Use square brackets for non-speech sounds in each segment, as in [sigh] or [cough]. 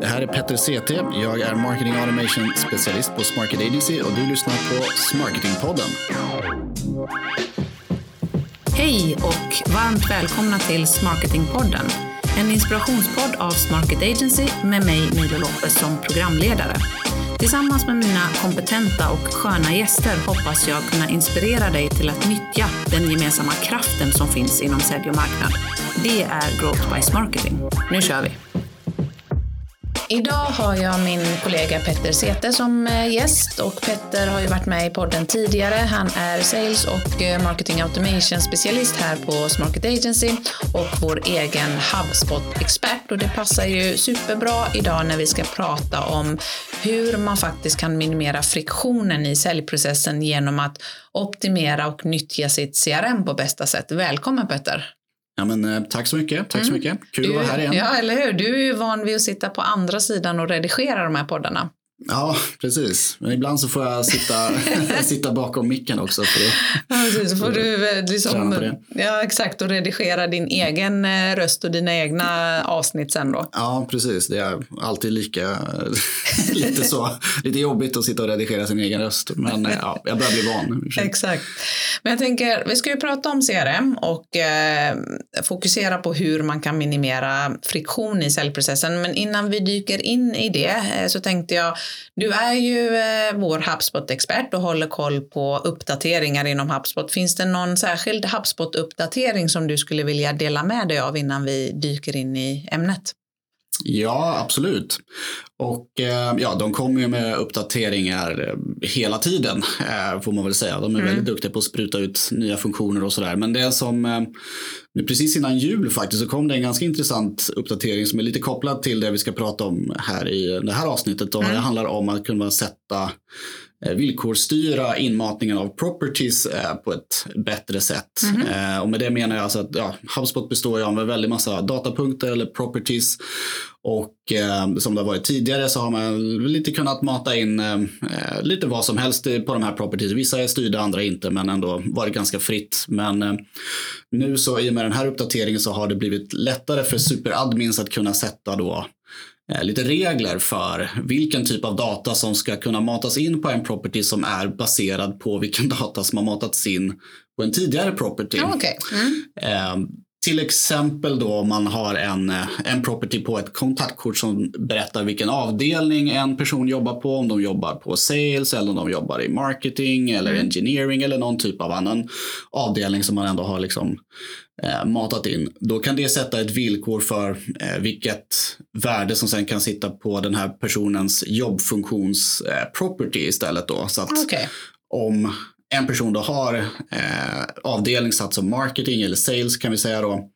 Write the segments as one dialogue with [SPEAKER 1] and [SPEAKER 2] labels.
[SPEAKER 1] Det här är Petter CT. Jag är Marketing Automation specialist på Smarket Agency och du lyssnar på Smarketingpodden.
[SPEAKER 2] Hej och varmt välkomna till Smarketingpodden. En inspirationspodd av Smarket Agency med mig Milo Lopez som programledare. Tillsammans med mina kompetenta och sköna gäster hoppas jag kunna inspirera dig till att nyttja den gemensamma kraften som finns inom sälj och marknad. Det är Growth by Smarketing. Nu kör vi! Idag har jag min kollega Petter Sete som eh, gäst och Petter har ju varit med i podden tidigare. Han är Sales och eh, Marketing Automation specialist här på Smarket Agency och vår egen HubSpot-expert och det passar ju superbra idag när vi ska prata om hur man faktiskt kan minimera friktionen i säljprocessen genom att optimera och nyttja sitt CRM på bästa sätt. Välkommen Petter!
[SPEAKER 1] Ja, men, eh, tack så mycket. Tack så mm. mycket. Kul du, att vara här igen.
[SPEAKER 2] Ja, eller hur? Du är ju van vid att sitta på andra sidan och redigera de här poddarna.
[SPEAKER 1] Ja, precis. Men ibland så får jag sitta, [laughs] sitta bakom micken också. För det.
[SPEAKER 2] Ja, precis. Så får du liksom, ja, exakt, och redigera din egen eh, röst och dina egna avsnitt sen då.
[SPEAKER 1] Ja, precis. Det är alltid lika [laughs] lite så, lite jobbigt att sitta och redigera sin egen röst. Men eh, ja, jag börjar bli van.
[SPEAKER 2] Exakt. Men jag tänker, vi ska ju prata om CRM och eh, fokusera på hur man kan minimera friktion i säljprocessen. Men innan vi dyker in i det eh, så tänkte jag du är ju eh, vår HubSpot-expert och håller koll på uppdateringar inom HubSpot. Finns det någon särskild HubSpot-uppdatering som du skulle vilja dela med dig av innan vi dyker in i ämnet?
[SPEAKER 1] Ja, absolut. Och eh, ja, de kommer ju med uppdateringar eh, hela tiden, eh, får man väl säga. De är mm. väldigt duktiga på att spruta ut nya funktioner och sådär. Men det som, precis innan jul faktiskt, så kom det en ganska intressant uppdatering som är lite kopplad till det vi ska prata om här i det här avsnittet. Och mm. Det handlar om att kunna sätta villkorsstyra inmatningen av properties eh, på ett bättre sätt. Mm -hmm. och med det menar jag alltså att ja, HubSpot består ju av en väldig massa datapunkter eller properties. Och eh, som det har varit tidigare så har man lite kunnat mata in eh, lite vad som helst på de här properties. Vissa är styrda, andra inte, men ändå varit ganska fritt. Men eh, nu så i och med den här uppdateringen så har det blivit lättare för superadmins att kunna sätta då Eh, lite regler för vilken typ av data som ska kunna matas in på en property som är baserad på vilken [laughs] data som har matats in på en tidigare property.
[SPEAKER 2] Okay. Mm.
[SPEAKER 1] Till exempel då om man har en, eh, en property på ett kontaktkort som berättar vilken avdelning en person jobbar på, om de jobbar på sales eller om de jobbar i marketing eller mm. engineering eller någon typ av annan avdelning som man ändå har liksom eh, matat in. Då kan det sätta ett villkor för eh, vilket värde som sen kan sitta på den här personens jobbfunktions eh, property istället då. Så att
[SPEAKER 2] okay.
[SPEAKER 1] om en person då har eh, avdelning satt som marketing eller sales kan vi säga då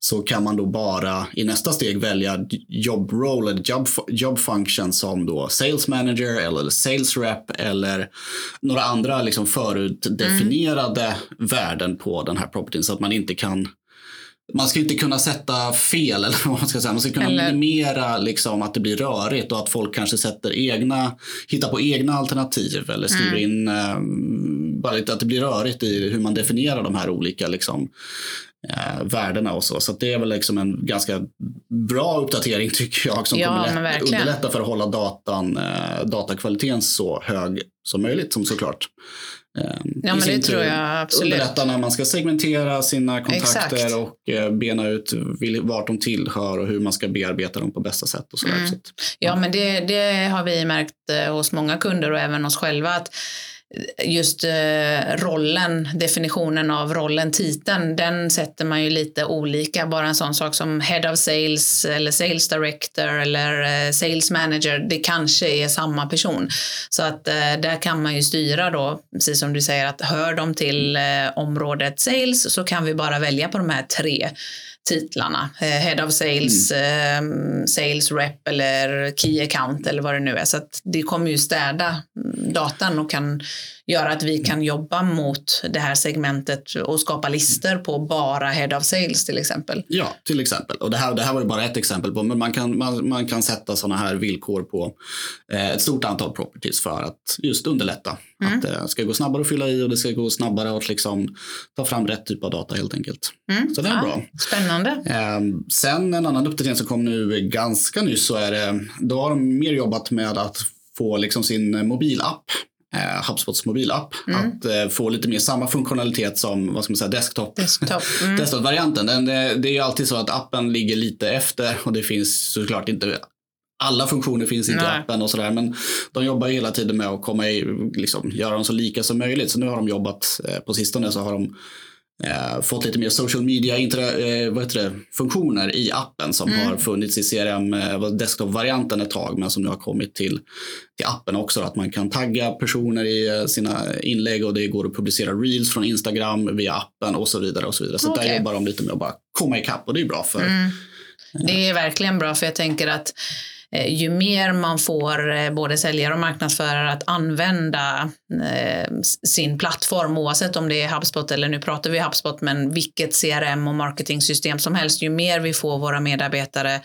[SPEAKER 1] så kan man då bara i nästa steg välja job role eller job, job function som då sales manager eller sales rep eller några andra liksom förutdefinierade mm. värden på den här propertyn så att man inte kan man ska inte kunna sätta fel, [laughs] eller vad man ska säga. Man ska kunna eller... minimera liksom, att det blir rörigt och att folk kanske sätter egna, hittar på egna alternativ eller skriver mm. in eh, bara lite att det blir rörigt i hur man definierar de här olika liksom, eh, värdena och så. Så det är väl liksom en ganska bra uppdatering [laughs] tycker jag som
[SPEAKER 2] ja,
[SPEAKER 1] kommer underlätta för att hålla datan, eh, datakvaliteten så hög som möjligt som såklart.
[SPEAKER 2] Eh, ja, men det tror jag absolut.
[SPEAKER 1] Underlätta när man ska segmentera sina kontakter Exakt. och eh, bena ut vart de tillhör och hur man ska bearbeta dem på bästa sätt. Och så mm.
[SPEAKER 2] så ja. ja, men det, det har vi märkt eh, hos många kunder och även oss själva att just eh, rollen, definitionen av rollen, titeln, den sätter man ju lite olika. Bara en sån sak som head of sales eller sales director eller eh, sales manager, det kanske är samma person. Så att eh, där kan man ju styra då, precis som du säger, att hör de till området sales så kan vi bara välja på de här tre titlarna. Eh, head of Sales, mm. eh, Sales Rep eller Key Account eller vad det nu är. Så att det kommer ju städa datan och kan göra att vi kan jobba mot det här segmentet och skapa lister på bara head of sales till exempel.
[SPEAKER 1] Ja, till exempel. Och det här, det här var ju bara ett exempel på, men man kan, man, man kan sätta sådana här villkor på eh, ett stort antal properties för att just underlätta. Mm. Att det ska gå snabbare att fylla i och det ska gå snabbare att liksom ta fram rätt typ av data helt enkelt. Mm. Så det är ja, bra.
[SPEAKER 2] Spännande.
[SPEAKER 1] Eh, sen en annan uppdatering som kom nu ganska nyss så är det, då har de mer jobbat med att få liksom sin mobilapp eh, HubSpots mobilapp. Mm. Att eh, få lite mer samma funktionalitet som vad ska man säga, desktop.
[SPEAKER 2] desktop. [laughs] Mm.
[SPEAKER 1] Desktop-varianten. Det, det är ju alltid så att appen ligger lite efter och det finns såklart inte alla funktioner finns inte Nej. i appen och sådär. Men de jobbar hela tiden med att komma i, liksom, göra dem så lika som möjligt. Så nu har de jobbat, eh, på sistone så har de eh, fått lite mer social media eh, vad heter det, funktioner i appen som mm. har funnits i CRM eh, desktop-varianten ett tag men som nu har kommit till, till appen också. Att man kan tagga personer i eh, sina inlägg och det går att publicera reels från Instagram via appen och så vidare. och Så vidare. Så okay. där jobbar de lite med att bara komma ikapp och det är bra för mm.
[SPEAKER 2] Det är verkligen bra för jag tänker att Eh, Eh, ju mer man får eh, både säljare och marknadsförare att använda eh, sin plattform, oavsett om det är HubSpot eller nu pratar vi HubSpot, men vilket CRM och marketingsystem som helst, ju mer vi får våra medarbetare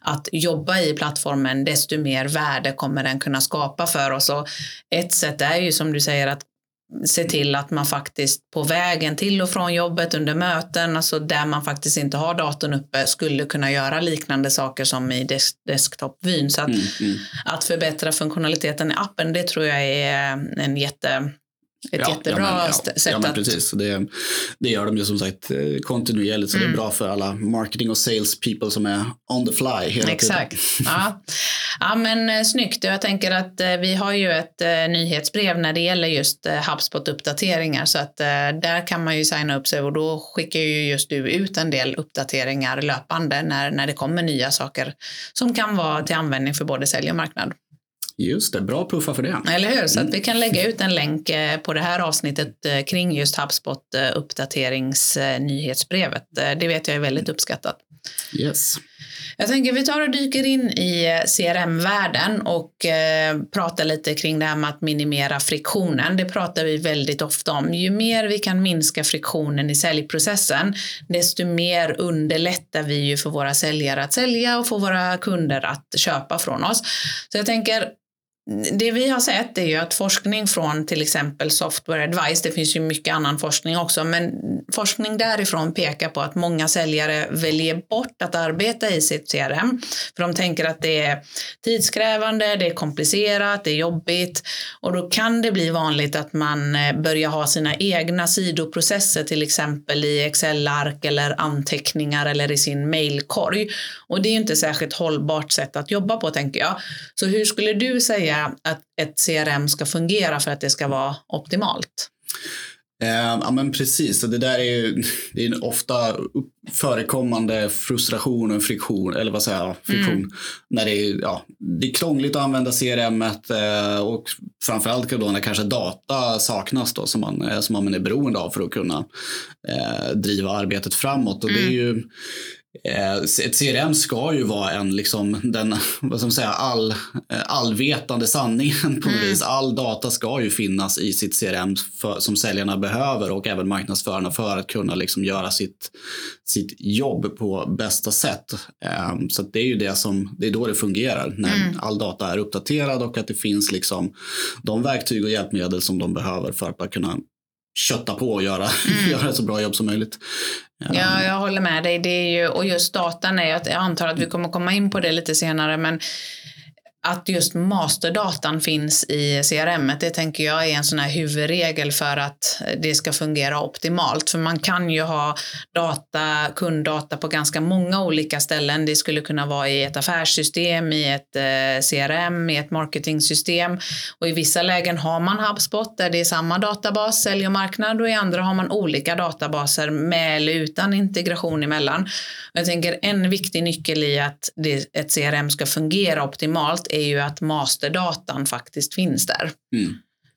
[SPEAKER 2] att jobba i plattformen, desto mer värde kommer den kunna skapa för oss. Och ett sätt är ju som du säger att se till att man faktiskt på vägen till och från jobbet under möten, alltså där man faktiskt inte har datorn uppe, skulle kunna göra liknande saker som i desk desktopvyn. Så att, mm, mm. att förbättra funktionaliteten i appen, det tror jag är en jätte ett ja, jättebra ja, men, ja, sätt
[SPEAKER 1] ja, men precis. Det, det gör de ju som sagt eh, kontinuerligt så mm. det är mm. bra för alla marketing och sales people som är on the fly hela
[SPEAKER 2] Exakt.
[SPEAKER 1] tiden.
[SPEAKER 2] Ja. ja men eh, snyggt. Jag tänker att eh, vi har ju ett nyhetsbrev när det gäller just HubSpot-uppdateringar så att där kan man ju signa upp sig och då skickar ju just du ut en del uppdateringar löpande när, när det kommer nya saker som kan vara till användning för både sälj och marknad.
[SPEAKER 1] Just det, bra puffa för det.
[SPEAKER 2] Eller hur, så att mm. vi kan lägga ut en länk eh, på det här avsnittet eh, kring just HubSpot eh, uppdateringsnyhetsbrevet. Det vet jag är väldigt uppskattat.
[SPEAKER 1] Yes.
[SPEAKER 2] Jag tänker vi tar och dyker in i CRM-världen och eh, pratar lite kring det här med att minimera friktionen. Det pratar vi väldigt ofta om. Ju mer vi kan minska friktionen i säljprocessen, desto mer underlättar vi ju för våra säljare att sälja och få våra kunder att köpa från oss. Så jag tänker det vi har sett är ju att forskning från till exempel Software Advice, det finns ju mycket annan forskning också, men forskning därifrån pekar på att många säljare väljer bort att arbeta i sitt CRM, för de tänker att det är tidskrävande, det är komplicerat, det är jobbigt och då kan det bli vanligt att man eh, börjar ha sina egna sidoprocesser, till exempel i Excel-ark eller anteckningar eller i sin mailkorg. Och det är ju inte särskilt hållbart sätt att jobba på, tänker jag. Så hur skulle du säga att ett CRM ska fungera för att det ska vara optimalt?
[SPEAKER 1] Eh, ja men precis, det där är ju [laughs] det är en ofta förekommande frustration och friktion, eller vad säger jag, friktion, mm. när det är, ja, det är krångligt att använda CRM eh, och framförallt då när kanske data saknas då som man, eh, som man är beroende av för att kunna eh, driva arbetet framåt. Och mm. det är ju Eh, ett CRM ska ju vara en, liksom, den, [laughs] vad ska man säga, all, eh, allvetande sanningen på något mm. vis. All data ska ju finnas i sitt CRM för, som säljarna behöver och även marknadsförarna för att kunna liksom göra sitt, sitt jobb på bästa sätt. Um, så det är ju det som, det är då det fungerar, när mm. all data är uppdaterad och att det finns liksom de verktyg och hjälpmedel som de behöver för att kunna kötta på och göra, [laughs] mm. göra så bra jobb som möjligt.
[SPEAKER 2] Ja, jag håller med dig. Det är ju, och just datan är, jag antar att vi kommer komma in på det lite senare, men att just masterdatan finns i CRM, det tänker jag är en sån här huvudregel för att det ska fungera optimalt. För man kan ju ha data, kunddata på ganska många olika ställen. Det skulle kunna vara i ett affärssystem, i ett eh, CRM, i ett marketingsystem. Och i vissa lägen har man HubSpot där det är samma databas, sälj och marknad och i andra har man olika databaser med eller utan integration emellan. Jag tänker en viktig nyckel i att ett CRM ska fungera optimalt är ju att masterdatan faktiskt finns där.
[SPEAKER 1] Mm,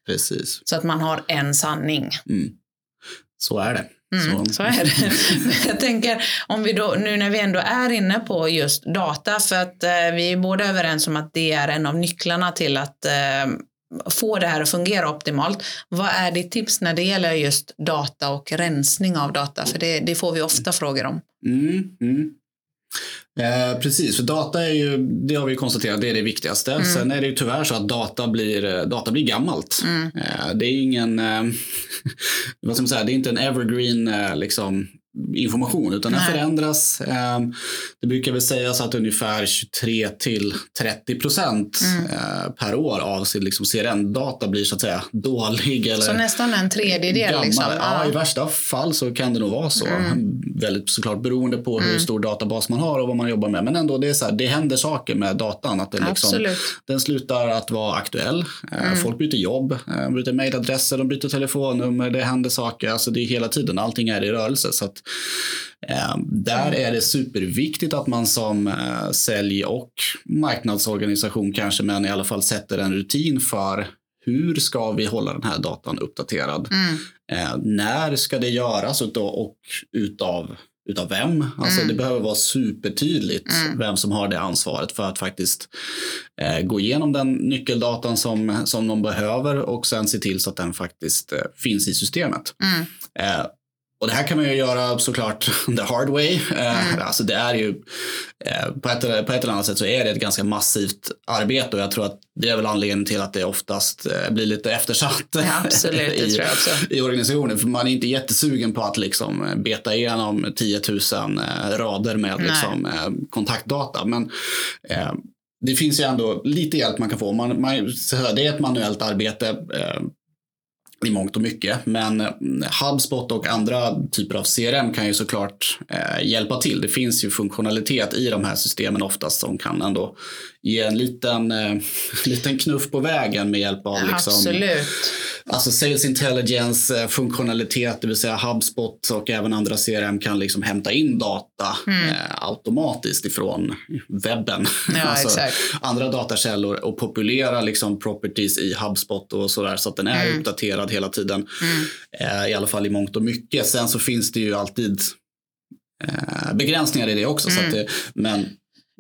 [SPEAKER 1] precis.
[SPEAKER 2] Så att man har en sanning.
[SPEAKER 1] Mm. Så är det.
[SPEAKER 2] Mm, så. så. är det. [laughs] jag tänker, om vi då, nu när vi ändå är inne på just data, för att eh, vi är båda överens om att det är en av nycklarna till att eh, få det här att fungera optimalt. Vad är ditt tips när det gäller just data och rensning av data? För det, det får vi ofta frågor om.
[SPEAKER 1] Mm, mm. Eh, precis, för data är ju, det har vi konstaterat, det är det viktigaste. Mm. Sen är det ju tyvärr så att data blir, eh, data blir gammalt. Mm. Eh, det är ingen, eh, [laughs] vad ska man säga, det är inte en evergreen eh, liksom, information utan Nej. den förändras. Ehm, det brukar väl sägas att ungefär 23 till 30 procent mm. Eh, per år av sin liksom CRN-data blir så att säga dålig. Eller
[SPEAKER 2] så nästan en tredjedel? Liksom.
[SPEAKER 1] Ja, i värsta fall så kan det nog vara så. Mm. Väldigt såklart beroende på mm. hur stor databas man har och vad man jobbar med. Men ändå, det, är så här, det händer saker med datan. Att det liksom, den slutar att vara aktuell. Eh, mm. Folk byter jobb, eh, byter mejladresser, de byter telefonnummer. Det händer saker. Alltså det är hela tiden, allting är i rörelse. Så att där är det superviktigt att man som eh, sälj och marknadsorganisation kanske, men i alla fall sätter en rutin för hur ska vi hålla den här datan uppdaterad? Mm. Eh, när ska det göras utav, och utav, utav vem? Alltså mm. Det behöver vara supertydligt mm. vem som har det ansvaret för att faktiskt eh, gå igenom den nyckeldatan som, som de behöver och sen se till så att den faktiskt eh, finns i systemet. Eh, och det här kan man ju göra såklart [laughs] the hard way. Eh, mm. Alltså det är ju, eh, på ett, på ett eller annat sätt så är det ett ganska massivt arbete och jag tror att det är väl anledningen till att det oftast eh, blir lite eftersatt
[SPEAKER 2] ja, absolut, [laughs] i,
[SPEAKER 1] i, organisationen. För man är inte jättesugen på att liksom beta igenom 10 000 rader med liksom, kontaktdata. Men det finns ju ändå lite hjälp man kan få. Man, man, det är ett manuellt arbete i mångt och mycket. Men eh, HubSpot och andra typer av CRM kan ju såklart eh, hjälpa till. Det finns ju funktionalitet i de här systemen oftast som kan ändå ge en liten, eh, [laughs] liten knuff på vägen med hjälp av liksom,
[SPEAKER 2] Absolut.
[SPEAKER 1] Alltså Sales Intelligence eh, funktionalitet, det vill säga HubSpot och även andra CRM kan liksom hämta in data mm. eh, automatiskt ifrån webben.
[SPEAKER 2] Ja, [laughs] alltså
[SPEAKER 1] andra datakällor och populera liksom properties i HubSpot och sådär så att den är mm. uppdaterad hela tiden. Mm. Eh, I alla fall i mångt och mycket. Sen så finns det ju alltid eh, begränsningar i det också. Så det, men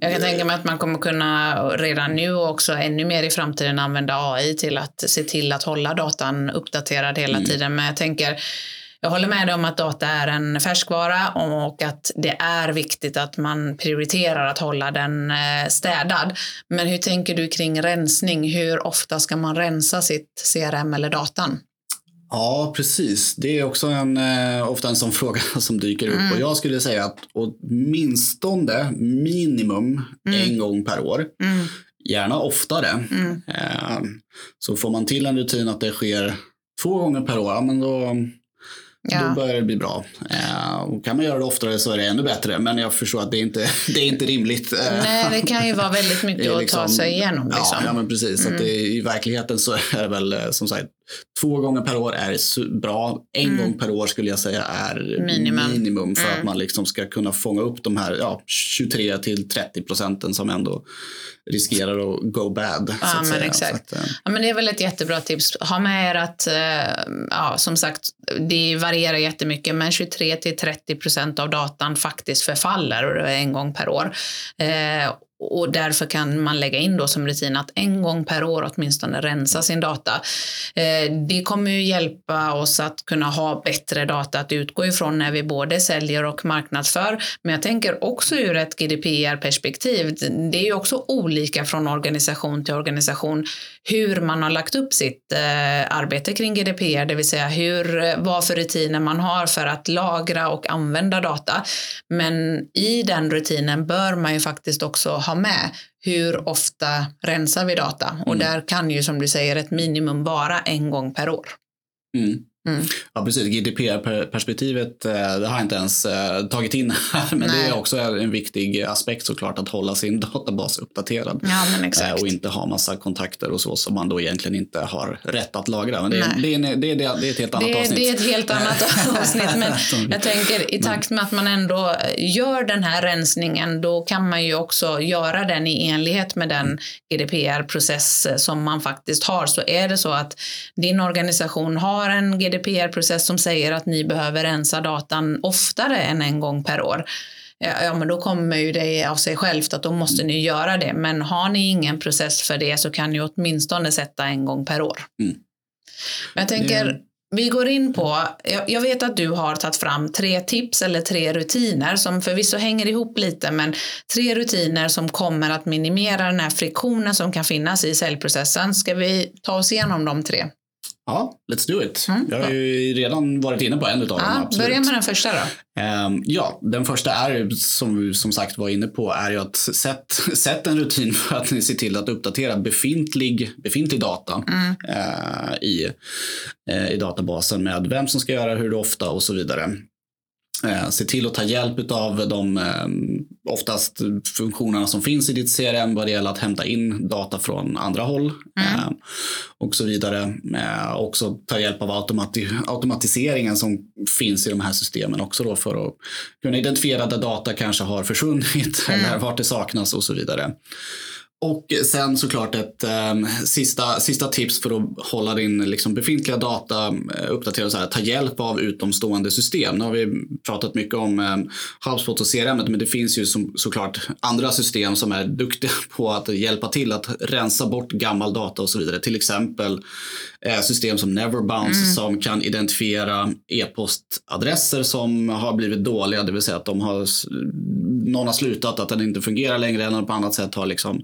[SPEAKER 2] jag kan tänka mig att man kommer kunna redan nu och också ännu mer i framtiden använda AI till att se till att hålla datan uppdaterad hela mm. tiden. Men jag tänker, jag håller med dig om att data är en färskvara och att det är viktigt att man prioriterar att hålla den eh, städad. Men hur tänker du kring rensning? Hur ofta ska man rensa sitt CRM eller datan?
[SPEAKER 1] Ja, precis. Det är också en, eh, ofta en sån [laughs] fråga som dyker upp. Mm. Och jag skulle säga att åtminstone minimum mm. en gång per år. Mm. Gärna oftare. Mm. Eh, så får man till en rutin att det sker två gånger per år, men då Ja. Då börjar det bli bra. Eh, och kan man göra det oftare så är det ännu bättre. Men jag förstår att det inte [laughs] det är inte rimligt.
[SPEAKER 2] Nej, det kan ju vara väldigt [laughs] mycket liksom, att ta sig igenom. Liksom.
[SPEAKER 1] Ja, ja, men precis. Mm. Att det, I verkligheten så är det väl eh, som sagt Två gånger per år är bra. En mm. gång per år skulle jag säga är minimum, minimum för mm. att man liksom ska kunna fånga upp de här ja, 23 till 30 procenten som ändå riskerar att go bad.
[SPEAKER 2] Ja, men exakt. Att, äh... ja, men det är väl ett jättebra tips. Ha med er att, äh, ja, som sagt, det varierar jättemycket, men 23 till 30 procent av datan faktiskt förfaller en gång per år. Eh, och därför kan man lägga in då som rutin att en gång per år åtminstone rensa sin data. Eh, det kommer ju hjälpa oss att kunna ha bättre data att utgå ifrån när vi både säljer och marknadsför. Men jag tänker också ur ett GDPR-perspektiv. Det är ju också olika från organisation till organisation hur man har lagt upp sitt eh, arbete kring GDPR, det vill säga hur, eh, vad för rutiner man har för att lagra och använda data. Men i den rutinen bör man ju faktiskt också ha med hur ofta rensar vi data? Och mm. där kan ju som du säger ett minimum vara en gång per år.
[SPEAKER 1] Mm. Mm. Ja, precis. GDPR-perspektivet eh, det har jag inte ens eh, tagit in här. Men Nej. det är också en viktig aspekt såklart att hålla sin [laughs] databas uppdaterad.
[SPEAKER 2] Ja.
[SPEAKER 1] Eh, och inte ha massa kontakter och så som man då egentligen inte har rätt att lagra. Men det är, det är, det är, det är ett helt annat avsnitt.
[SPEAKER 2] Det är ett helt annat [laughs] [laughs] avsnitt. Men jag tänker i takt med att man ändå gör den här rensningen då kan man ju också göra den i enlighet med den GDPR-process som man faktiskt har. Så är det så att din organisation har en GDPR GDPR-process som säger att ni behöver rensa datan oftare än en gång per år Ja, men då kommer ju det av sig självt att då måste ni göra det. Men har ni ingen process för det så kan ni åtminstone sätta en gång per år.
[SPEAKER 1] Mm.
[SPEAKER 2] Men jag tänker,
[SPEAKER 1] Det-
[SPEAKER 2] vi går in på, jag, jag vet att du har tagit fram tre tips eller tre rutiner som förvisso hänger ihop lite, men tre rutiner som kommer att minimera den här friktionen som kan finnas i säljprocessen. Ska vi ta oss igenom de tre?
[SPEAKER 1] Ja, let's do it.
[SPEAKER 2] Mm.
[SPEAKER 1] Jag har ju redan varit inne på en dem.
[SPEAKER 2] Ja,
[SPEAKER 1] absolut.
[SPEAKER 2] börja med den första då.
[SPEAKER 1] Ehm, ja, den första är som vi som sagt var inne på är ju att sätt, sätt en rutin för att ni ser till att uppdatera befintlig, befintlig data
[SPEAKER 2] Mm.
[SPEAKER 1] eh, i, eh, i databasen med vem som ska göra hur ofta och så vidare. Eh, se till att ta hjälp av de eh, oftast funktionerna som finns i ditt CRM vad det gäller att hämta in data från andra håll eh, och så vidare. Också ta hjälp av automati automatiseringen som finns i de här systemen också då för att kunna identifiera där data kanske har försvunnit eller vart det saknas och så vidare. Och sen såklart ett eh, sista, sista tips för att hålla din liksom, befintliga data eh, uppdaterad. Så här, ta hjälp av utomstående system. Nu har vi pratat mycket om eh, HubSpot och CRM, men det finns ju som, såklart andra system som är duktiga [laughs] på att hjälpa till att rensa bort gammal data och så vidare. Till exempel eh, system som Neverbounce som kan identifiera e-postadresser som har blivit dåliga, det vill säga att de har, någon har slutat, att den inte fungerar längre eller på annat sätt har liksom,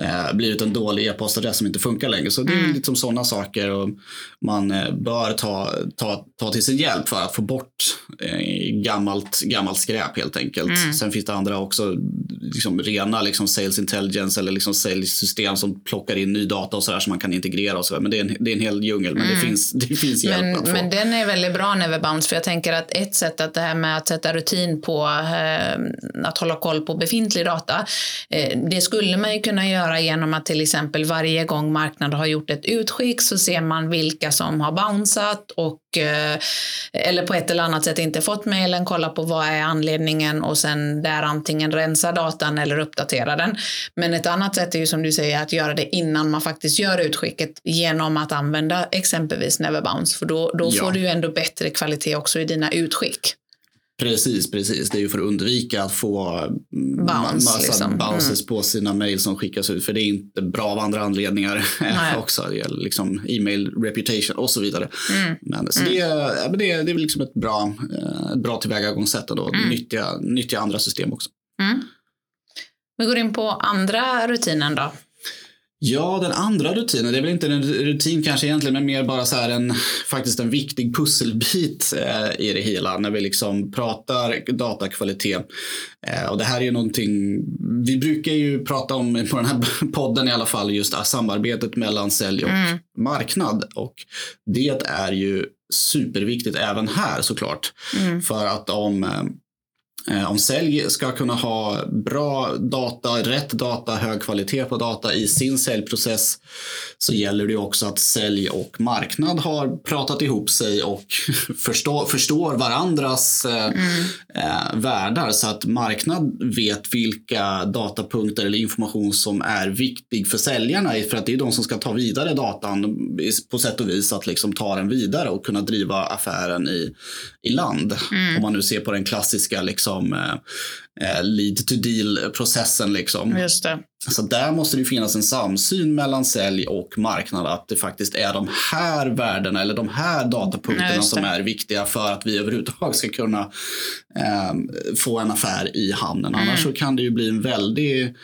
[SPEAKER 1] eh, blivit en dålig e-postadress som inte funkar längre. Så det är liksom sådana saker och man eh, bör ta, ta, ta till sin hjälp för att få bort eh, gammalt, gammalt skräp helt enkelt. Sen finns det andra också, liksom rena liksom sales intelligence eller liksom sales-system som plockar in ny data och sådär som man kan integrera och sådär. Men det är en, det är en hel djungel, men det, finns, det finns hjälp
[SPEAKER 2] Men,
[SPEAKER 1] att få.
[SPEAKER 2] men den är väldigt bra Neverbounce för jag tänker att ett sätt att det här med att sätta rutin på eh, att hålla koll på befintlig data. Eh, det skulle man ju kunna göra genom att till exempel varje gång marknaden har gjort ett utskick så ser man vilka som har bounceat och eh, eller på ett eller annat sätt inte fått mejlen, kolla på vad är anledningen och sen där antingen rensa datan eller uppdatera den. Men ett annat sätt är ju som du säger att göra det innan man faktiskt gör utskicket genom att använda exempelvis Neverbounce för då, då
[SPEAKER 1] Ja.
[SPEAKER 2] får du ju ändå bättre kvalitet också i dina utskick.
[SPEAKER 1] Precis, precis. Det är ju för att undvika att få mm,
[SPEAKER 2] Bounce,
[SPEAKER 1] massa
[SPEAKER 2] liksom.
[SPEAKER 1] bounces på sina mejl som skickas ut. För det är inte bra av andra anledningar [laughs] också. Det gäller liksom e-mail reputation och så vidare.
[SPEAKER 2] Mm.
[SPEAKER 1] Men, så det, ja, men det, det är väl liksom ett bra, eh, ett bra tillvägagångssätt då.
[SPEAKER 2] Mm.
[SPEAKER 1] Nyttja, nyttja andra system också.
[SPEAKER 2] Mm. Vi går in på andra rutinen då.
[SPEAKER 1] Ja, den andra rutinen, det är väl inte en rutin kanske egentligen, men mer bara så här en, faktiskt en viktig pusselbit eh, i det hela när vi liksom pratar datakvalitet. Eh, och det här är ju någonting, vi brukar ju prata om på den här [laughs] podden i alla fall, just samarbetet mellan sälj och
[SPEAKER 2] Mm.
[SPEAKER 1] marknad. Och det är ju superviktigt även här såklart.
[SPEAKER 2] Mm.
[SPEAKER 1] För att om eh, om sälj ska kunna ha bra data, rätt data, hög kvalitet på data i sin säljprocess så gäller det också att sälj och marknad har pratat ihop sig och [laughs] förstår, förstår varandras eh, eh, världar. Så att marknad vet vilka datapunkter eller information som är viktig för säljarna för att det är de som ska ta vidare datan på sätt och vis att liksom ta den vidare och kunna driva affären i, i land. Om man nu ser på den klassiska liksom, eh, eh, lead to deal-processen. Liksom.
[SPEAKER 2] Just det.
[SPEAKER 1] Så där måste det finnas en samsyn mellan sälj och marknad att det faktiskt är de här värdena eller de här datapunkterna som är viktiga för att vi överhuvudtaget ska kunna eh, få en affär i hamnen.
[SPEAKER 2] Mm.
[SPEAKER 1] Annars så kan det ju bli en väldig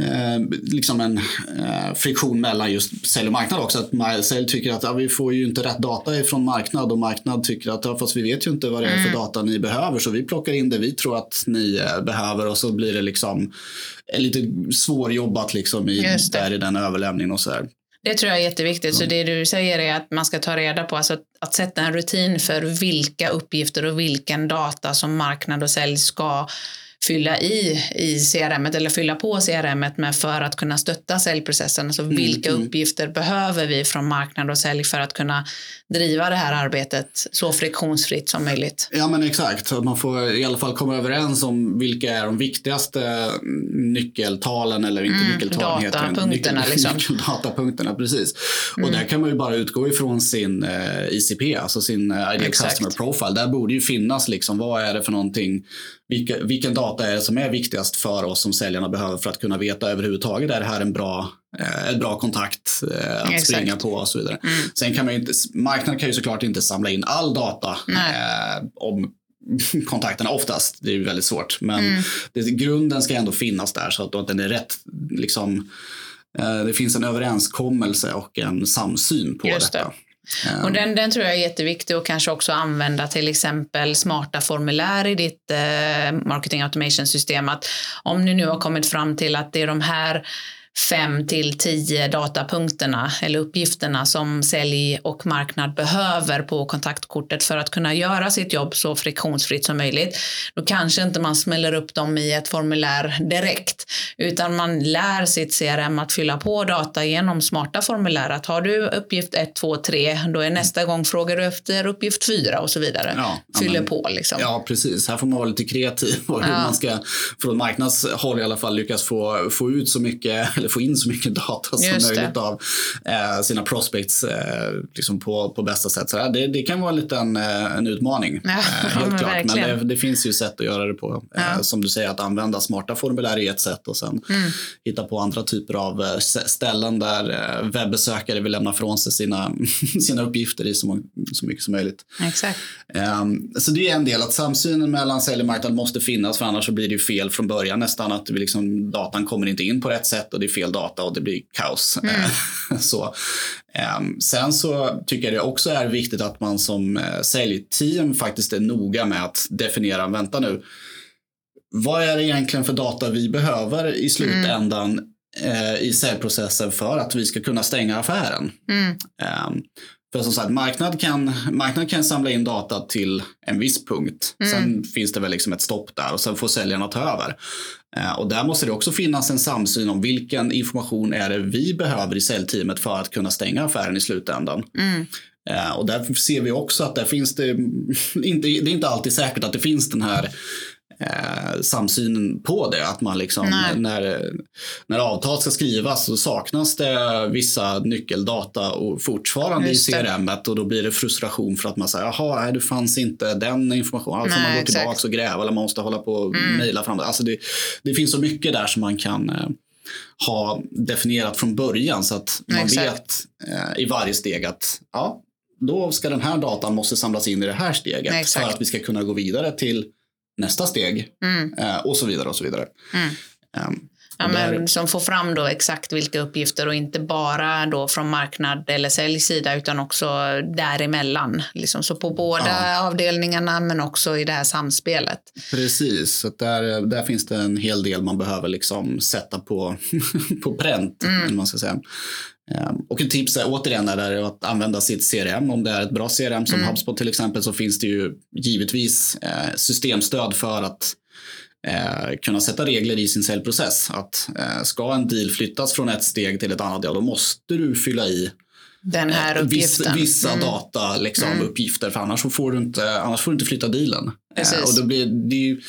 [SPEAKER 1] Eh, liksom en eh, friktion mellan just sälj och marknad också. Att sälj tycker att ja, vi får ju inte rätt data ifrån marknad och marknad tycker att ja, fast vi vet ju inte vad det är för data ni behöver så vi plockar in det vi tror att ni eh, behöver och så blir det liksom eh, lite svårjobbat liksom i, där i den överlämningen och så där.
[SPEAKER 2] Det tror jag är jätteviktigt. Så det du säger är att man ska ta reda på, alltså att, att sätta en rutin för vilka uppgifter och vilken data som marknad och sälj ska fylla i i CRM eller fylla på CRM med för att kunna stötta säljprocessen. Alltså
[SPEAKER 1] Mm,
[SPEAKER 2] vilka uppgifter behöver vi från marknad och sälj för att kunna driva det här arbetet så friktionsfritt som möjligt?
[SPEAKER 1] Ja men exakt, att man får i alla fall komma överens om vilka är de viktigaste nyckeltalen eller inte
[SPEAKER 2] Mm,
[SPEAKER 1] nyckeltalen heter
[SPEAKER 2] datapunkterna,
[SPEAKER 1] Nyckel,
[SPEAKER 2] liksom. [laughs]
[SPEAKER 1] Nyckeldatapunkterna, precis.
[SPEAKER 2] Mm.
[SPEAKER 1] Och där kan man ju bara utgå ifrån sin eh, ICP, alltså sin eh, Ideal. Customer Profile. Där borde ju finnas liksom, vad är det för någonting, vilka, vilken data är det som är viktigast för oss som säljarna behöver för att kunna veta överhuvudtaget, är det här en bra, eh, en bra kontakt eh, att
[SPEAKER 2] Exakt.
[SPEAKER 1] springa på och så vidare.
[SPEAKER 2] Mm.
[SPEAKER 1] Sen kan man ju inte, marknaden kan ju såklart inte samla in all data eh, om [laughs] kontakterna oftast. Det är ju väldigt svårt. Men
[SPEAKER 2] Mm.
[SPEAKER 1] det, grunden ska ändå finnas där så att, att den är rätt. Liksom, eh, det finns en överenskommelse och en samsyn på
[SPEAKER 2] Just det.
[SPEAKER 1] detta. Eh,
[SPEAKER 2] och den, den tror jag är jätteviktig och kanske också använda till exempel smarta formulär i ditt eh, marketing automation system. Att om ni nu har kommit fram till att det är de här fem till tio datapunkterna eller uppgifterna som sälj och marknad behöver på kontaktkortet för att kunna göra sitt jobb så friktionsfritt som möjligt. Då kanske inte man smäller upp dem i ett formulär direkt utan man lär sitt CRM att fylla på data genom smarta formulär. Att har du uppgift 1, 2, 3 då är nästa gång frågar du efter uppgift 4 och så vidare.
[SPEAKER 1] Ja,
[SPEAKER 2] Fyller
[SPEAKER 1] men-
[SPEAKER 2] på liksom.
[SPEAKER 1] Ja, precis. Här får man vara lite kreativ och hur
[SPEAKER 2] Ja.
[SPEAKER 1] man ska från marknadshåll i alla fall lyckas få, få ut så mycket eller få in så mycket data som
[SPEAKER 2] Just det.
[SPEAKER 1] möjligt av eh, sina prospects eh, liksom på, på bästa sätt. Så det, det kan vara en liten eh, en utmaning.
[SPEAKER 2] Ja,
[SPEAKER 1] eh, [laughs] helt
[SPEAKER 2] men
[SPEAKER 1] klart. Men det, det finns ju sätt att göra det på. Eh,
[SPEAKER 2] Ja.
[SPEAKER 1] Som du säger, att använda smarta formulär är ett sätt och sen
[SPEAKER 2] Mm.
[SPEAKER 1] hitta på andra typer av ställen där webbesökare vill lämna från sig sina, [laughs] sina uppgifter i så, så mycket som möjligt.
[SPEAKER 2] Exakt.
[SPEAKER 1] Um, så det är en del att samsynen mellan sälj och marknad måste finnas för annars så blir det fel från början nästan att vi liksom, datan kommer inte in på rätt sätt och det fel data och det blir kaos. Eh, [laughs] så, um, sen så tycker jag det också är viktigt att man som uh, säljteam faktiskt är noga med att definiera, vänta nu, vad är det egentligen för data vi behöver i slutändan eh, i säljprocessen för att vi ska kunna stänga affären?
[SPEAKER 2] Mm.
[SPEAKER 1] Um, för som sagt, marknad kan, marknad kan samla in data till en viss punkt. Sen finns det väl liksom ett stopp där och sen får säljarna ta över. Eh, och där måste det också finnas en samsyn om vilken information är det vi behöver i säljteamet för att kunna stänga affären i slutändan.
[SPEAKER 2] Mm.
[SPEAKER 1] Eh, och där ser vi också att där finns det, [laughs] inte, det är inte alltid säkert att det finns den här eh, samsynen på det. Att man liksom,
[SPEAKER 2] Nej.
[SPEAKER 1] när, när avtal ska skrivas så saknas det vissa nyckeldata och fortfarande
[SPEAKER 2] Just
[SPEAKER 1] i. CRM och då blir det frustration för att man säger jaha, nej, det fanns inte den informationen. Alltså
[SPEAKER 2] Nej,
[SPEAKER 1] man går tillbaka och gräva eller man måste hålla på och
[SPEAKER 2] Mm.
[SPEAKER 1] mejla fram det. Alltså det. Det finns så mycket där som man kan eh, ha definierat från början så att man
[SPEAKER 2] Exakt.
[SPEAKER 1] vet eh, i varje steg att ja, då ska den här datan måste samlas in i det här steget
[SPEAKER 2] Exakt.
[SPEAKER 1] för att vi ska kunna gå vidare till nästa steg
[SPEAKER 2] Mm.
[SPEAKER 1] eh, och så vidare och så vidare.
[SPEAKER 2] Mm.
[SPEAKER 1] Ehm,
[SPEAKER 2] Ja,
[SPEAKER 1] där-
[SPEAKER 2] men som får fram då exakt vilka uppgifter och inte bara då från marknad eller säljsida utan också däremellan. Liksom. Så på båda
[SPEAKER 1] Ja.
[SPEAKER 2] avdelningarna men också i det här samspelet.
[SPEAKER 1] Precis, så där, där finns det en hel del man behöver liksom sätta på, [laughs] på pränt. Eller man ska säga. Ehm, Och ett tips är återigen är att använda sitt CRM. Om det är ett bra CRM som HubSpot till exempel så finns det ju givetvis eh, systemstöd för att eh, kunna sätta regler i sin säljprocess. Att eh, ska en deal flyttas från ett steg till ett annat, ja, då måste du fylla i
[SPEAKER 2] Den här
[SPEAKER 1] Eh,
[SPEAKER 2] uppgiften.
[SPEAKER 1] Vissa, vissa
[SPEAKER 2] Mm.
[SPEAKER 1] data, liksom,
[SPEAKER 2] Mm.
[SPEAKER 1] uppgifter, för annars får du inte, annars får du inte flytta dealen.
[SPEAKER 2] Precis.
[SPEAKER 1] Eh, och då blir det ju,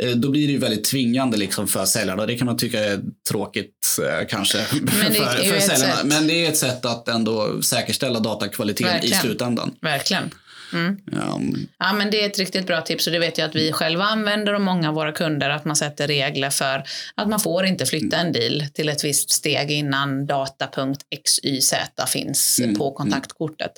[SPEAKER 1] eh, då blir det ju väldigt tvingande liksom för säljarna det kan man tycka är tråkigt kanske [laughs]
[SPEAKER 2] Men
[SPEAKER 1] för, för säljarna. Men det är ett sätt att ändå säkerställa datakvaliteten
[SPEAKER 2] Verkligen.
[SPEAKER 1] i slutändan.
[SPEAKER 2] Verkligen. Mm.
[SPEAKER 1] Um,
[SPEAKER 2] Ja, men det är ett riktigt bra tips och det vet jag att vi själva använder och många av våra kunder att man sätter regler för att man får inte flytta en deal till ett visst steg innan data.xyz finns
[SPEAKER 1] Mm,
[SPEAKER 2] på kontaktkortet.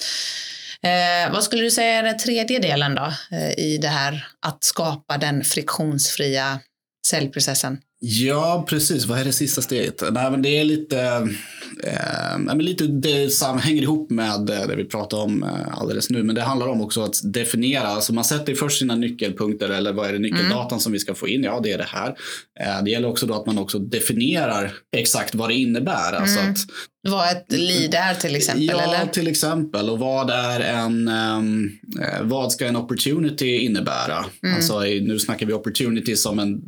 [SPEAKER 2] Eh, vad skulle du säga är den tredje delen då eh, i det här att skapa den friktionsfria säljprocessen?
[SPEAKER 1] Ja, precis. Vad är det sista steget? Nej, men det är lite, eh, men lite det som hänger ihop med det vi pratade om eh, alldeles nu. Men det handlar om också att definiera. Alltså man sätter först sina nyckelpunkter eller vad är det nyckeldatan mm. som vi ska få in? Ja, det är det här. Eh, det gäller också då att man också definierar exakt vad det innebär. Mm. Alltså att,
[SPEAKER 2] vad ett lead är till exempel?
[SPEAKER 1] Ja,
[SPEAKER 2] eller?
[SPEAKER 1] till exempel. Och vad är en, um, vad ska en opportunity innebära? Mm. Alltså, nu snackar vi opportunity som en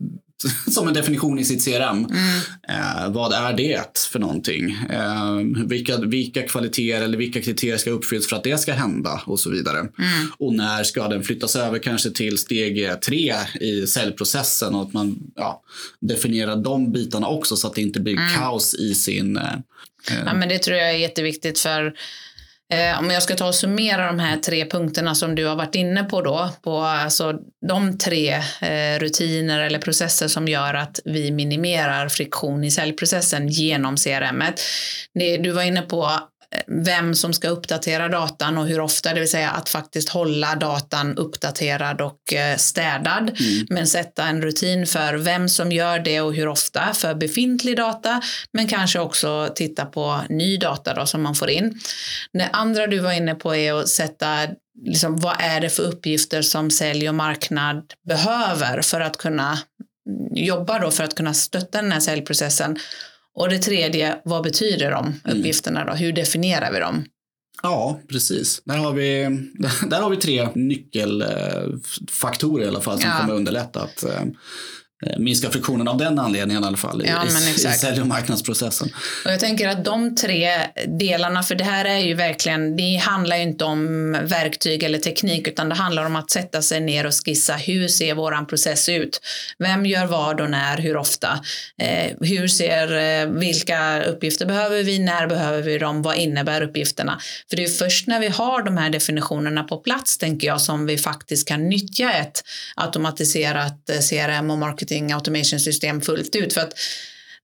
[SPEAKER 1] [laughs] som en definition i sitt CRM. Mm. Eh, vad är det för någonting? Eh, vilka, vilka kvaliteter eller vilka kriterier ska uppfyllas för att det ska hända och så vidare. Mm. Och när ska den flyttas över kanske till steg tre i säljprocessen och att man ja, definierar de bitarna också så att det inte blir mm. kaos i sin... Eh,
[SPEAKER 2] ja, men det tror jag är jätteviktigt för Eh, om jag ska ta och summera de här tre punkterna som du har varit inne på då, på alltså de tre eh, rutiner eller processer som gör att vi minimerar friktion i säljprocessen genom CRM. Det, du var inne på vem som ska uppdatera datan och hur ofta, det vill säga att faktiskt hålla datan uppdaterad och eh, städad, mm. men sätta en rutin för vem som gör det och hur ofta för befintlig data, men kanske också titta på ny data då som man får in. Det andra du var inne på är att sätta liksom, vad är det för uppgifter som sälj och marknad behöver för att kunna jobba då för att kunna stötta den här säljprocessen och det tredje, vad betyder de uppgifterna då? Hur definierar vi dem?
[SPEAKER 1] Ja, precis. Där har vi, [laughs] där har vi tre nyckelfaktorer i alla fall som ja. kommer underlätta att Eh, minska friktionen av den anledningen i alla fall ja, i, i sälj och marknadsprocessen.
[SPEAKER 2] Och jag tänker att de tre delarna, för det här är ju verkligen, det handlar ju inte om verktyg eller teknik utan det handlar om att sätta sig ner och skissa hur ser våran process ut? Vem gör vad och när, hur ofta? Eh, hur ser, eh, vilka uppgifter behöver vi, när behöver vi dem, vad innebär uppgifterna? För det är först när vi har de här definitionerna på plats, tänker jag, som vi faktiskt kan nyttja ett automatiserat eh, CRM och marketing marketing automation system fullt ut. För att,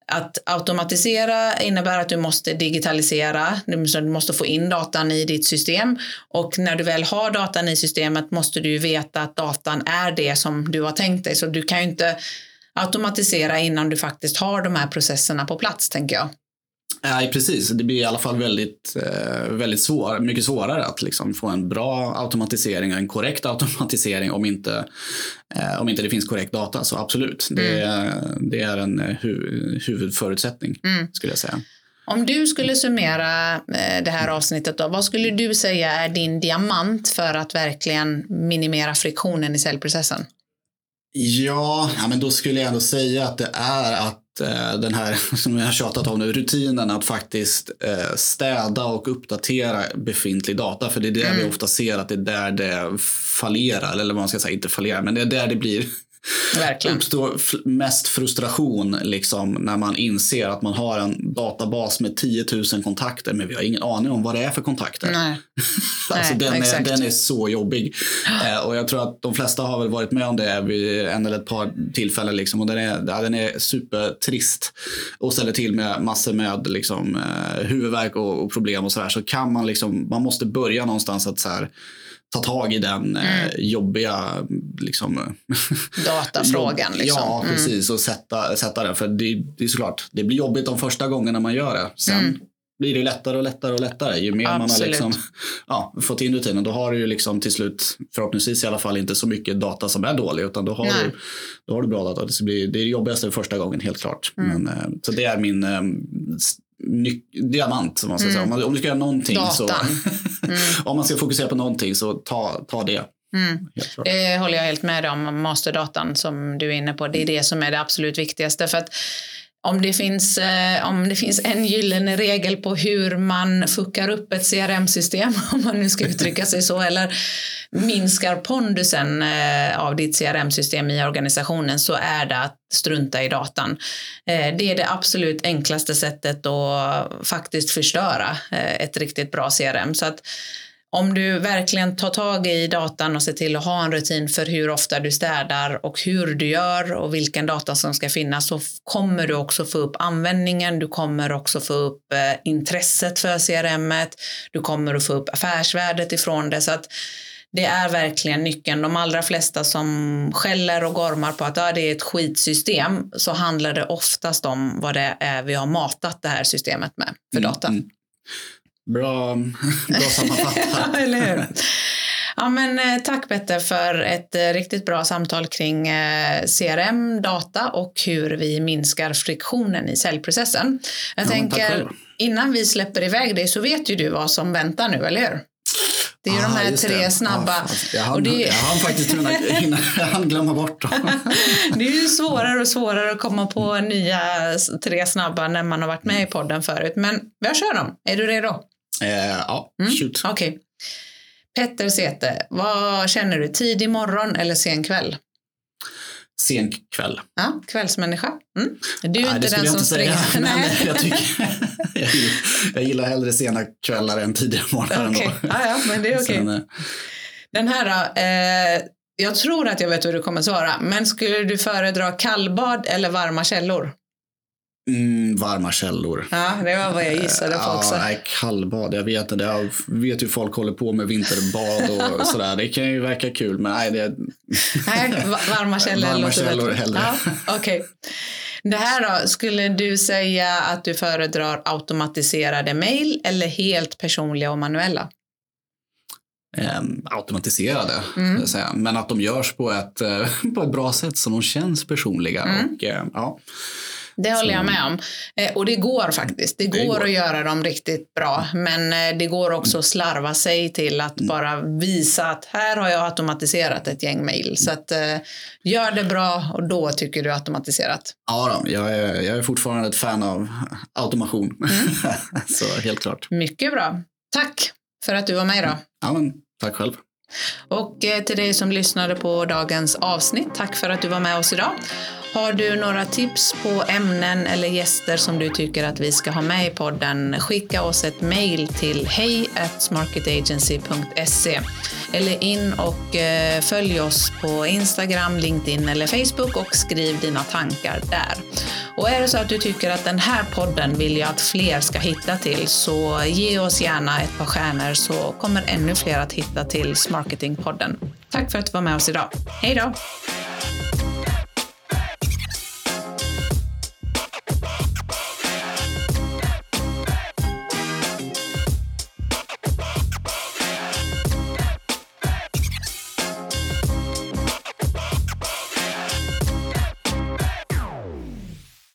[SPEAKER 2] att automatisera innebär att du måste digitalisera, du måste få in datan i ditt system och när du väl har datan i systemet måste du veta att datan är det som du har tänkt dig. Så du kan ju inte automatisera innan du faktiskt har de här processerna på plats, tänker jag.
[SPEAKER 1] Nej, precis. Det blir i alla fall väldigt, eh, väldigt svår, mycket svårare att liksom få en bra automatisering och en korrekt automatisering om inte, eh, om inte det finns korrekt data. Så absolut, det, mm. det är en eh, hu huvudförutsättning mm. skulle jag säga.
[SPEAKER 2] Om du skulle summera det här avsnittet, då, vad skulle du säga är din diamant för att verkligen minimera friktionen i säljprocessen?
[SPEAKER 1] Ja, ja men då skulle jag ändå säga att det är att Eh, den här, [laughs] som jag har tjatat om nu, rutinen att faktiskt eh, städa och uppdatera befintlig data. För det är det mm. vi ofta ser att det är där det fallerar, eller vad man ska säga, inte fallerar, men det är där det blir Verkligen. uppstår mest frustration liksom, när man inser att man har en databas med 10 000 kontakter men vi har ingen aning om vad det är för kontakter. Nej. [laughs] alltså, Nej, den, är, den är så jobbig. [gasps] Eh, och jag tror att de flesta har väl varit med om det vid en eller ett par tillfällen. Liksom, och den är, ja, den är supertrist och ställer till med massor med liksom, eh, huvudvärk och, och problem och sådär. Så kan man liksom, man måste börja någonstans att så här, ta tag i den eh, mm. eh, jobbiga liksom, [laughs]
[SPEAKER 2] datafrågan. Liksom.
[SPEAKER 1] Ja, mm. precis. Och sätta, sätta den. För det, det är såklart, det blir jobbigt de första gångerna man gör det. Sen mm. blir det lättare och lättare och lättare. Ju mer Absolut. man har liksom, ja, fått in rutinen, då har du ju liksom till slut, förhoppningsvis i alla fall, inte så mycket data som är dålig. Utan då har, du, då har du bra data. Det, blir, det är det jobbigaste första gången, helt klart. Mm. Men, eh, så det är min eh, diamant. Man ska mm. säga. Om, man, om du ska göra någonting Datan. så... [laughs] mm. [laughs] om man ska fokusera på någonting så ta, ta det.
[SPEAKER 2] Mm. Det håller jag helt med om, masterdatan som du är inne på. Det är det som är det absolut viktigaste. För att om det, finns, eh, om det finns en gyllene regel på hur man fuckar upp ett CRM-system, [laughs] om man nu ska uttrycka sig så, eller minskar pondusen eh, av ditt CRM-system i organisationen så är det att strunta i datan. Eh, det är det absolut enklaste sättet att faktiskt förstöra eh, ett riktigt bra CRM. Så att om du verkligen tar tag i datan och ser till att ha en rutin för hur ofta du städar och hur du gör och vilken data som ska finnas så kommer du också få upp användningen. Du kommer också få upp eh, intresset för CRM. Du kommer att få upp affärsvärdet ifrån det. Så att det är verkligen nyckeln. De allra flesta som skäller och gormar på att ah, det är ett skitsystem så handlar det oftast om vad det är vi har matat det här systemet med för
[SPEAKER 1] Mm,
[SPEAKER 2] data.
[SPEAKER 1] mm. Bra, [laughs] bra sammanfattat. [laughs]
[SPEAKER 2] Eller hur? Ja, men, eh, tack Petter för ett eh, riktigt bra samtal kring eh, CRM, data och hur vi minskar friktionen i säljprocessen. Jag
[SPEAKER 1] Ja,
[SPEAKER 2] tänker, innan vi släpper iväg dig så vet ju du vad som väntar nu, eller hur? Det är ju de
[SPEAKER 1] Ah,
[SPEAKER 2] här
[SPEAKER 1] just
[SPEAKER 2] tre
[SPEAKER 1] det.
[SPEAKER 2] snabba.
[SPEAKER 1] Ah, jag, hann,
[SPEAKER 2] det,
[SPEAKER 1] jag hann faktiskt hinna, [laughs] hinna, jag hann glömma bort dem.
[SPEAKER 2] det är ju svårare och svårare att komma på nya tre snabba när man har varit med i podden förut. Men jag kör dem. Är du redo?
[SPEAKER 1] Eh, ja,
[SPEAKER 2] Mm.
[SPEAKER 1] shoot.
[SPEAKER 2] Okej. Petter Sete, vad känner du? Tidig morgon eller sen kväll?
[SPEAKER 1] Sen kväll.
[SPEAKER 2] Ja, kvällsmänniska. Mm. Du är
[SPEAKER 1] Nej,
[SPEAKER 2] inte den som
[SPEAKER 1] inte säga.
[SPEAKER 2] springer.
[SPEAKER 1] Nej, men jag, tycker, jag, gillar, [laughs] jag gillar hellre sena kvällar än tidiga morgnar.
[SPEAKER 2] Okej,
[SPEAKER 1] ändå.
[SPEAKER 2] ja, men det är okej.
[SPEAKER 1] Sen, eh,
[SPEAKER 2] Den här då, eh, jag tror att jag vet hur du kommer svara, men skulle du föredra kallbad eller varma källor?
[SPEAKER 1] Mm, varma källor.
[SPEAKER 2] Ja, det var vad jag gissade på också.
[SPEAKER 1] Ja, nej, kallbad. Jag vet inte. Jag vet hur folk håller på med vinterbad och [laughs] sådär. Det kan ju verka kul, men nej, det,
[SPEAKER 2] Nej, va- varma källor
[SPEAKER 1] Varma
[SPEAKER 2] låter
[SPEAKER 1] källor hellre.
[SPEAKER 2] Ja, Okej. Det här då, skulle du säga att du föredrar automatiserade mejl eller helt personliga och manuella?
[SPEAKER 1] eh, automatiserade.
[SPEAKER 2] Mm.
[SPEAKER 1] Men att de görs på ett, eh, [laughs] på ett bra sätt så de känns personliga.
[SPEAKER 2] Mm.
[SPEAKER 1] Och, eh, ja.
[SPEAKER 2] Det håller jag med om. Eh, och det går faktiskt. Det går,
[SPEAKER 1] Det går.
[SPEAKER 2] att göra dem riktigt bra. Men eh, det går också att slarva sig till att
[SPEAKER 1] Mm.
[SPEAKER 2] bara visa att här har jag automatiserat ett gäng mejl. Så att, eh, gör det bra och då tycker du automatiserat.
[SPEAKER 1] Ja, då, jag, är, jag är fortfarande ett fan av automation.
[SPEAKER 2] Mm. [laughs]
[SPEAKER 1] så helt klart.
[SPEAKER 2] Mycket bra. Tack för att du var med idag.
[SPEAKER 1] Ja, men, tack själv.
[SPEAKER 2] Och till dig som lyssnade på dagens avsnitt, tack för att du var med oss idag. Har du några tips på ämnen eller gäster som du tycker att vi ska ha med i podden, skicka oss ett mejl till hej@smarketagency.se eller in och eh, följ oss på Instagram, LinkedIn eller Facebook och skriv dina tankar där. Och är det så att du tycker att den här podden vill jag att fler ska hitta till så ge oss gärna ett par stjärnor så kommer ännu fler att hitta till Smarketingpodden. Tack för att du var med oss idag. Hej då!